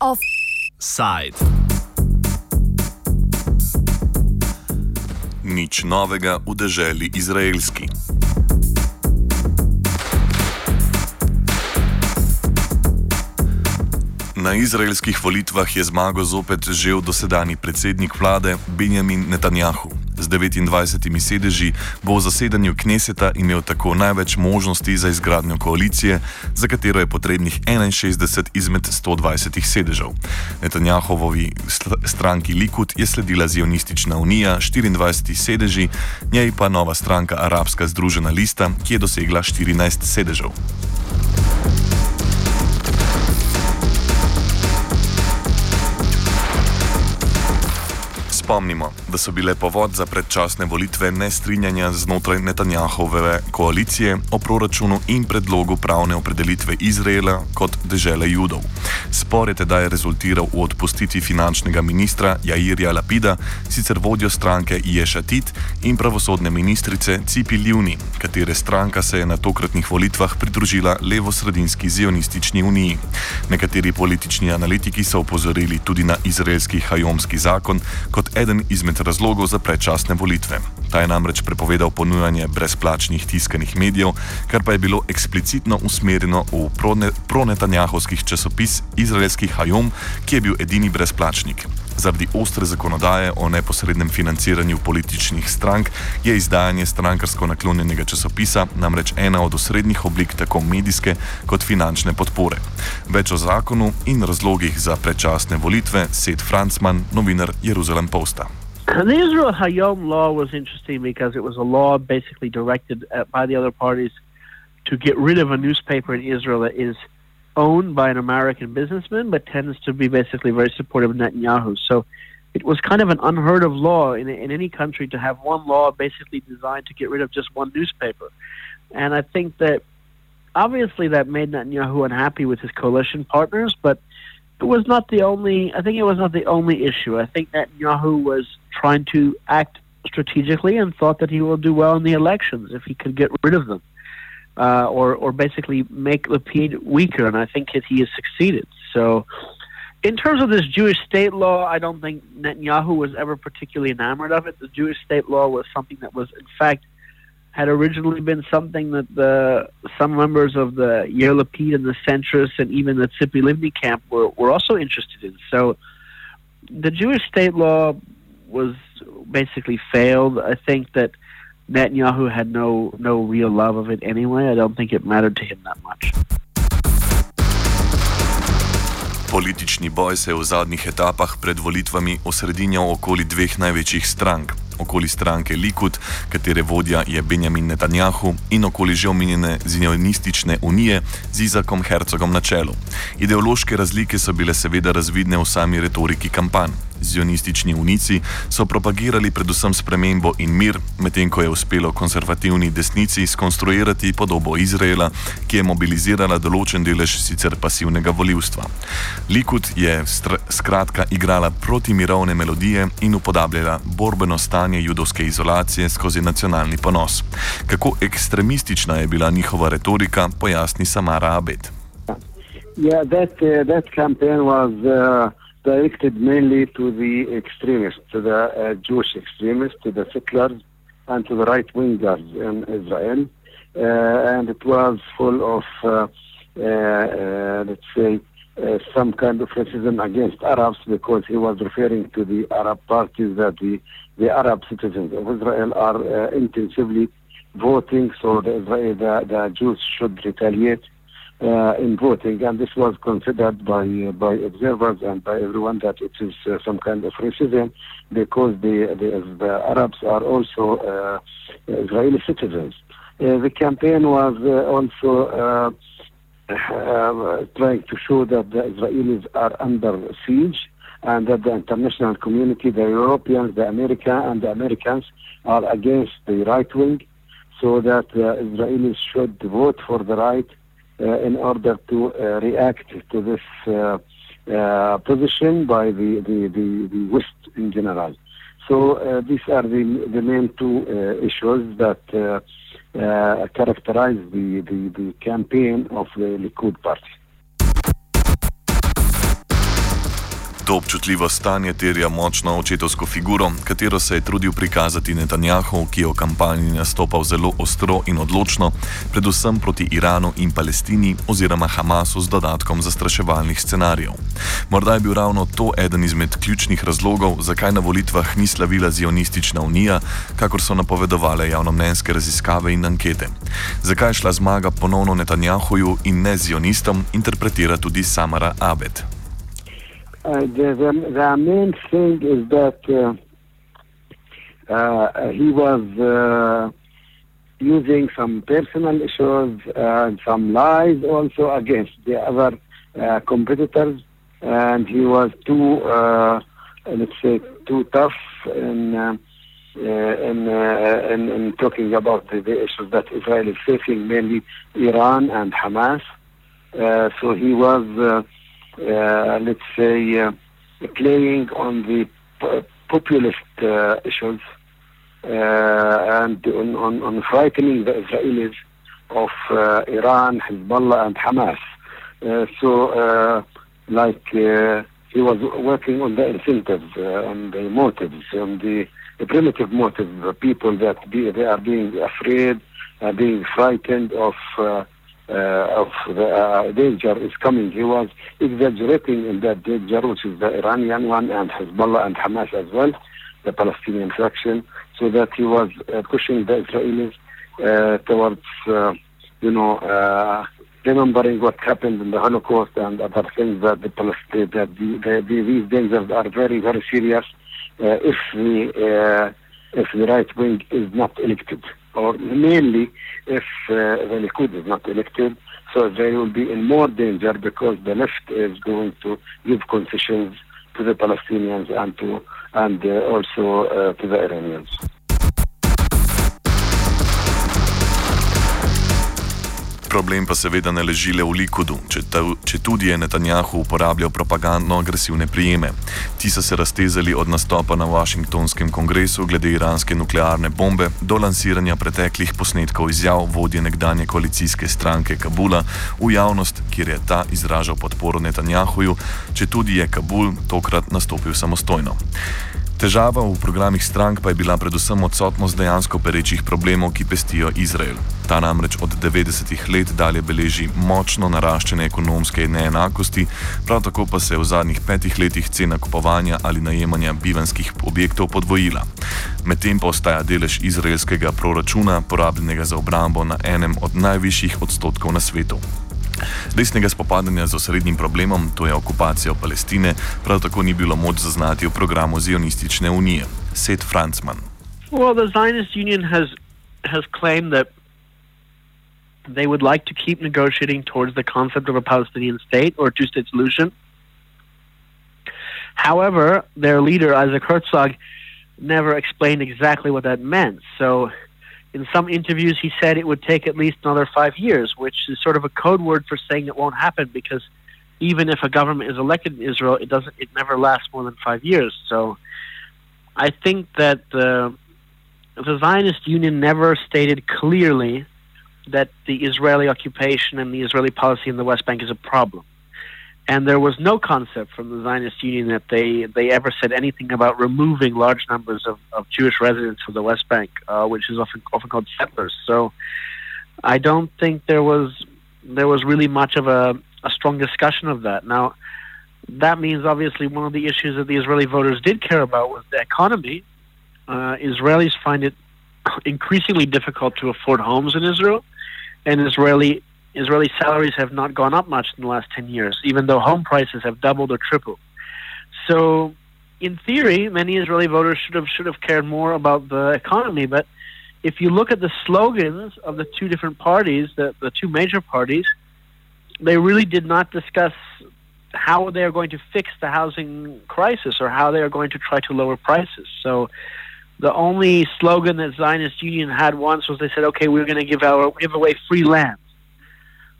Offside. Nič novega v deželi izraelski. Na izraelskih volitvah je zmago zopet žel dosedani predsednik vlade Benjamin Netanjahu. Z 29 sedeži bo v zasedanju Kneseta imel tako največ možnosti za izgradnjo koalicije, za katero je potrebnih 61 izmed 120 sedežev. Netanjahovovi stranki Likud je sledila Zionistična unija 24 sedeži, njej pa nova stranka Arabska združena lista, ki je dosegla 14 sedežev. Spomnimo, da so bile povod za predčasne volitve nestrinjanja znotraj Netanjahove koalicije o proračunu in predlogu pravne opredelitve Izraela kot dežele judov. Spor je tedaj rezultiral v odpustitvi finančnega ministra Jairja Lapida, sicer vodjo stranke Ješatit in pravosodne ministrice Cipi Ljuni, katere stranka se je na tokratnih volitvah pridružila levo-sredinski zionistični uniji. Nekateri politični analitiki so upozorili tudi na izraelski hajomski zakon kot eden izmed razlogov za predčasne volitve. Ta je namreč prepovedal ponujanje brezplačnih tiskanih medijev, kar pa je bilo eksplicitno usmerjeno v pronetanjahovskih časopis Izraelski Hajom, ki je bil edini brezplačnik. Zaradi ostre zakonodaje o neposrednem financiranju političnih strank je izdajanje strankarsko naklonjenega časopisa namreč ena od osrednjih oblik tako medijske kot finančne podpore. Več o zakonu in razlogih za predčasne volitve, Seth Franzman, novinar Jeruzalem Posta. The Israel Hayom law was interesting because it was a law basically directed uh, by the other parties to get rid of a newspaper in Israel that is owned by an American businessman, but tends to be basically very supportive of Netanyahu. So it was kind of an unheard of law in, in any country to have one law basically designed to get rid of just one newspaper. And I think that obviously that made Netanyahu unhappy with his coalition partners, but it was not the only, I think it was not the only issue. I think Netanyahu was trying to act strategically and thought that he will do well in the elections if he could get rid of them uh, or or basically make Lapid weaker, and I think that he has succeeded. So, in terms of this Jewish state law, I don't think Netanyahu was ever particularly enamored of it. The Jewish state law was something that was, in fact, had originally been something that the some members of the Yair Lapid and the centrists and even the Tzipi Livni camp were, were also interested in. So, the Jewish state law was basically failed. I think that Netanyahu had no no real love of it anyway. I don't think it mattered to him that much. Politični boj se je v zadnjih etapah pred volitvami osredinjal okoli dveh največjih strank. Okoli stranke Likud, katere vodja je Benjamin Netanjahu, in okoli že omenjene zionistične unije z Izakom Hercogom na čelu. Ideološke razlike so bile seveda razvidne v sami retoriki kampanj. Zionistični unici so propagirali predvsem spremembo in mir, medtem ko je uspelo konservativni desnici skonstruirati podobo Izraela, ki je mobilizirala določen delež sicer pasivnega voljivstva. Likud je skratka igrala protimirovne melodije in upodabljala borbeno stanje judovske izolacije skozi nacionalni ponos. Kako ekstremistična je bila njihova retorika, pojasni Samara Abed. Yeah, that, uh, that campaign was uh, directed mainly to the extremists, to the uh, Jewish extremists, to the settlers, and to the right wingers in Israel. Uh, and it was full of, uh, uh, uh let's say, uh, some kind of racism against Arabs because he was referring to the Arab parties that the, the Arab citizens of Israel are intensively voting, so the, the, the Jews should retaliate uh, in voting, and this was considered by uh, by observers and by everyone that it is uh, some kind of racism because the the, the Arabs are also uh, Israeli citizens. Uh, the campaign was uh, also trying to show that the Israelis are under siege and that the international community, the Europeans, the America, and the Americans are against the right wing, so that the Israelis should vote for the right Uh, in order to uh, react to this uh, uh, position by the, the, the, the, West in general. So uh, these are the, the main two issues that characterize the, the, the campaign of the Likud party. To občutljivo stanje terja močno očetovsko figuro, katero se je trudil prikazati Netanjahu, ki je v kampanji nastopal zelo ostro in odločno, predvsem proti Iranu in Palestini oziroma Hamasu z dodatkom zastraševalnih scenarijev. Morda je bil ravno to eden izmed ključnih razlogov, zakaj na volitvah ni slavila Zionistična unija, kakor so napovedovale javnomnenjske raziskave in ankete. Zakaj je šla zmaga ponovno Netanjahuju in ne Zionistom, interpretira tudi Samara Abed. Uh, the, the, the, main thing is that uh, uh, he was uh, using some personal issues and some lies also against the other uh, competitors, and he was too, uh, let's say, too tough in. in, in, in talking about the, the, issues that Israel is facing, mainly Iran and Hamas. so he was uh, Uh, let's say, uh, playing on the populist uh, issues uh, and on, on, on, frightening the Israelis of uh, Iran, Hezbollah, and Hamas. so, like, he was working on the incentives, on the motives, on the, primitive motives, the people that be, they are being afraid, are being frightened of uh, of the uh, danger is coming. He was exaggerating in that danger, which is the Iranian one and Hezbollah and Hamas as well, the Palestinian faction, so that he was uh, pushing the Israelis towards, you know, remembering what happened in the Holocaust and other things that the Palestine, that the, the, the, these dangers are very, very serious uh, if the uh, if the right wing is not elected or mainly if uh, the Likud is not elected. So they will be in more danger because the left is going to give concessions to the Palestinians and to and uh, also uh, to the Iranians. Problem pa seveda ne leži le v Likudu, če, če tudi je Netanjahu uporabljal propagandno agresivne prijeme. Ti so se raztezali od nastopa na Washingtonskem kongresu glede iranske nuklearne bombe do lansiranja preteklih posnetkov izjav vodje nekdanje koalicijske stranke Kabula v javnost, kjer je ta izražal podporo Netanjahuju, če tudi je Kabul tokrat nastopil samostojno. Težava v programih strank pa je bila predvsem odsotnost dejansko perečih problemov, ki pestijo Izrael. Ta namreč od 90-ih let dalje beleži močno naraščene ekonomske neenakosti, prav tako pa se je v zadnjih petih letih cena kupovanja ali najemanja bivanskih objektov podvojila. Medtem pa ostaja delež izraelskega proračuna, porabljenega za obrambo, na enem od najvišjih odstotkov na svetu. Resnega spopadanja z osrednjim problemom, to je okupacijo Palestine, prav tako ni bilo moč zaznati v programu Zionistične unije. Seth Franzman. Well, the Zionist Union has has claimed that they would like to keep negotiating towards the concept of a Palestinian state or two-state solution. However, their leader Isaac Herzog never explained exactly what that meant. So in some interviews, he said it would take at least another five years, which is sort of a code word for saying it won't happen because even if a government is elected in Israel, it doesn't. It never lasts more than five years. So, I think that the the Zionist Union never stated clearly that the Israeli occupation and the Israeli policy in the West Bank is a problem and there was no concept from the Zionist Union that they, they ever said anything about removing large numbers of, of Jewish residents from the West Bank, uh, which is often often called settlers. So I don't think there was there was really much of a, a strong discussion of that. Now that means obviously one of the issues that the Israeli voters did care about was the economy. Uh, Israelis find it increasingly difficult to afford homes in Israel, and Israeli Israeli salaries have not gone up much in the last 10 years, even though home prices have doubled or tripled. So, in theory, many Israeli voters should have should have cared more about the economy. But if you look at the slogans of the two different parties, the, the two major parties, they really did not discuss how they are going to fix the housing crisis or how they are going to try to lower prices. So the only slogan that Zionist Union had once was they said, okay, we're going to give, our, give away free land.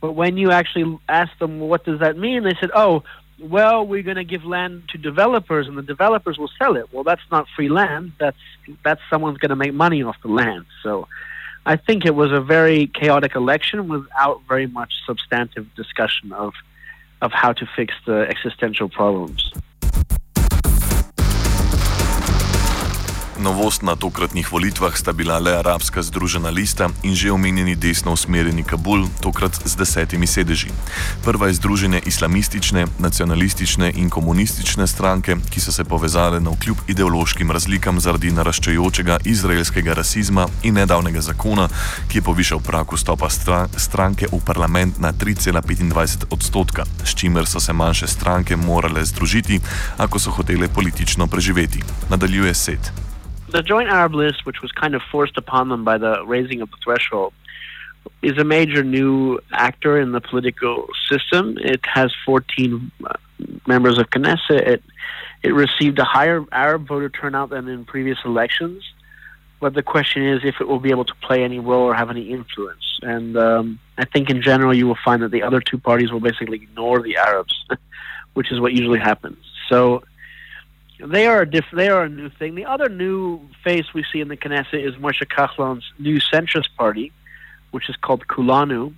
But when you actually ask them, what does that mean? They said, oh, well, we're going to give land to developers and the developers will sell it. Well, that's not free land. That's, that's someone's going to make money off the land. So I think it was a very chaotic election without very much substantive discussion of, of how to fix the existential problems. Novost na tokratnih volitvah sta bila le arabska združena lista in že omenjeni desno usmerjeni Kabul, tokrat z desetimi sedeži. Prva je združenje islamistične, nacionalistične in komunistične stranke, ki so se povezale na vkljub ideološkim razlikam zaradi naraščajočega izraelskega rasizma in nedavnega zakona, ki je povišal prak vstopa stranke v parlament na 3,25 odstotka, s čimer so se manjše stranke morale združiti, ako so hotele politično preživeti. Nadaljuje Set. The Joint Arab List, which was kind of forced upon them by the raising of the threshold, is a major new actor in the political system. It has 14 uh, members of Knesset. It, it received a higher Arab voter turnout than in previous elections. But the question is if it will be able to play any role or have any influence. And um, I think in general, you will find that the other two parties will basically ignore the Arabs, which is what usually happens. So they are a diff- they are a new thing. The other new face we see in the Knesset is Moshe Kahlon's new centrist party, which is called Kulanu,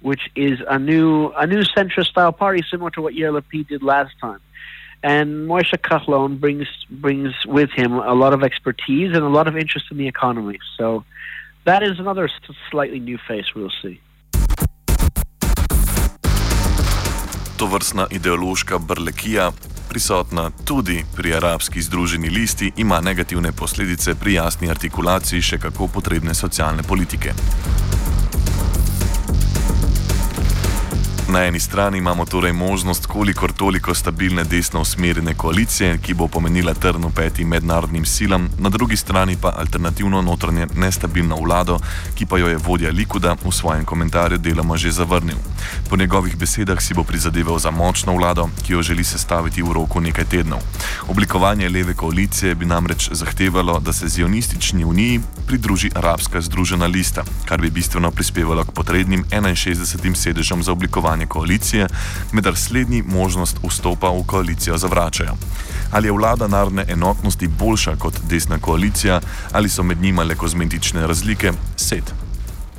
which is a new a new centrist style party similar to what Yair Lapid did last time. And Moshe Kahlon brings brings with him a lot of expertise and a lot of interest in the economy. So that is another slightly new face we'll see. Tovrstna ideološka brlekija prisotna tudi pri arabski združeni listi, ima negativne posledice pri jasni artikulaciji še kako potrebne socialne politike. Na eni strani imamo torej možnost kolikor toliko stabilne desno usmerjene koalicije, ki bo pomenila trn v peti mednarodnim silam, na drugi strani pa alternativno notranje nestabilno vlado, ki pa jo je vodja Likuda v svojem komentarju deloma že zavrnil. Po njegovih besedah si bo prizadeval za močno vlado, ki jo želi sestaviti v roku nekaj tednov. Oblikovanje leve koalicije bi namreč zahtevalo, da se zionistični uniji pridruži arabska združena lista, kar bi bistveno prispevalo k potrebnim 61 sedežem za oblikovanje oblikovanje koalicije, medar slednji možnost vstopa v koalicijo zavračajo. Ali je vlada narodne enotnosti boljša kot desna koalicija, ali so med njima le kozmetične razlike, set.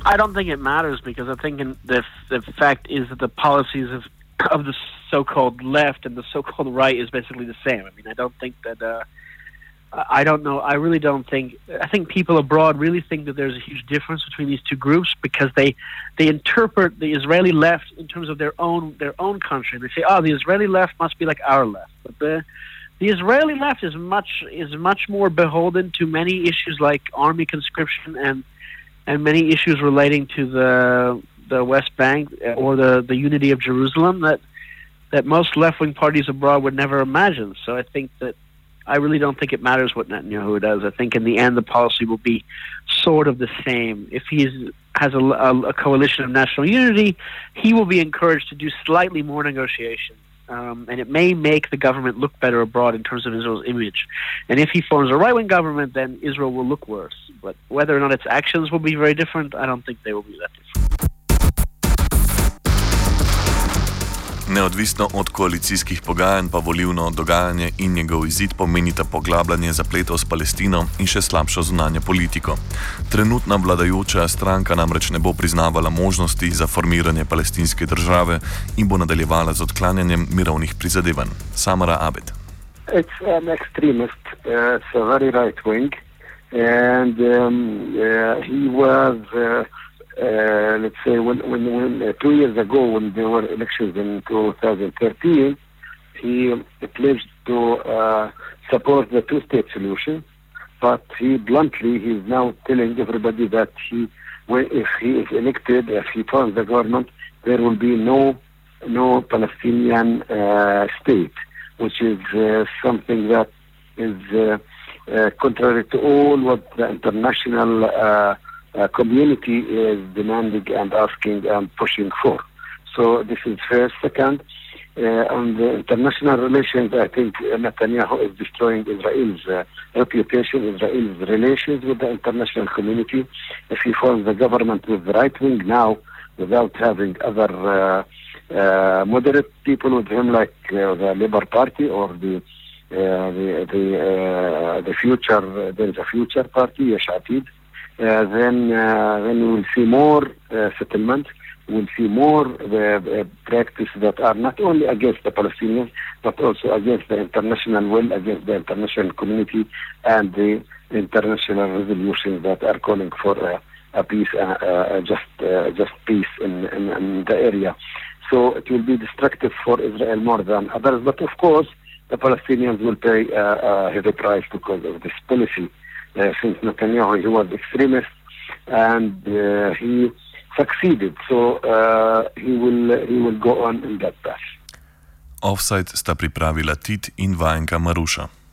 I don't think it matters because I think the, the fact is that the policies of, of the so called left and the so called right is basically the same. I mean, I don't think that. Uh, I don't know. I really don't think. I think people abroad really think that there's a huge difference between these two groups because they they interpret the Israeli left in terms of their own their own country. They say, "Oh, the Israeli left must be like our left," but the the Israeli left is much is much more beholden to many issues like army conscription and and many issues relating to the the West Bank or the the unity of Jerusalem that that most left wing parties abroad would never imagine. So I think that I really don't think it matters what Netanyahu does. I think in the end the policy will be sort of the same. If he has a, a, a coalition of national unity, he will be encouraged to do slightly more negotiation. Um, and it may make the government look better abroad in terms of Israel's image. And if he forms a right wing government, then Israel will look worse. But whether or not its actions will be very different, I don't think they will be that different. Neodvisno od koalicijskih pogajanj pa volivno dogajanje in njegov izid pomenita poglabljanje zapletov s Palestino in še slabšo zunanje politiko. Trenutna vladajoča stranka namreč ne bo priznavala možnosti za formiranje palestinske države in bo nadaljevala z odklanjanjem mirovnih prizadevanj. Samara Abed. It's an extremist, uh, it's a very right wing, and um, uh, he was uh, uh, let's say when, when, when uh, two years ago when there were elections in 2013, he pledged to uh, support the two-state solution, but he bluntly he's now telling everybody that he, when, if he is elected, if he forms the government, there will be no no Palestinian uh, state, which is uh, something that is contrary to all what the international uh, community is demanding and asking and pushing for. So this is first. Second, uh, on the international relations, I think Netanyahu is destroying Israel's uh, reputation, Israel's relations with the international community. If he forms the government with the right wing now, without having other uh, uh, moderate people with him, like uh, the Labour Party or the the the, the future, there is a future party, Yesh Atid, uh, then uh, then we will see more uh, We'll see more uh, practices that are not only against the Palestinians, but also against the international will, against the international community, and the international resolutions that are calling for uh, a peace, uh, uh, just uh, just peace in, in, in, the area. So it will be destructive for Israel more than others. But of course, the Palestinians will pay a heavy price because of this policy. Since Netanyahu, he was extremist, and he succeeded. So uh, he will he will go on in that path. Offside sta pripravila Tit in Vajenka Maruša.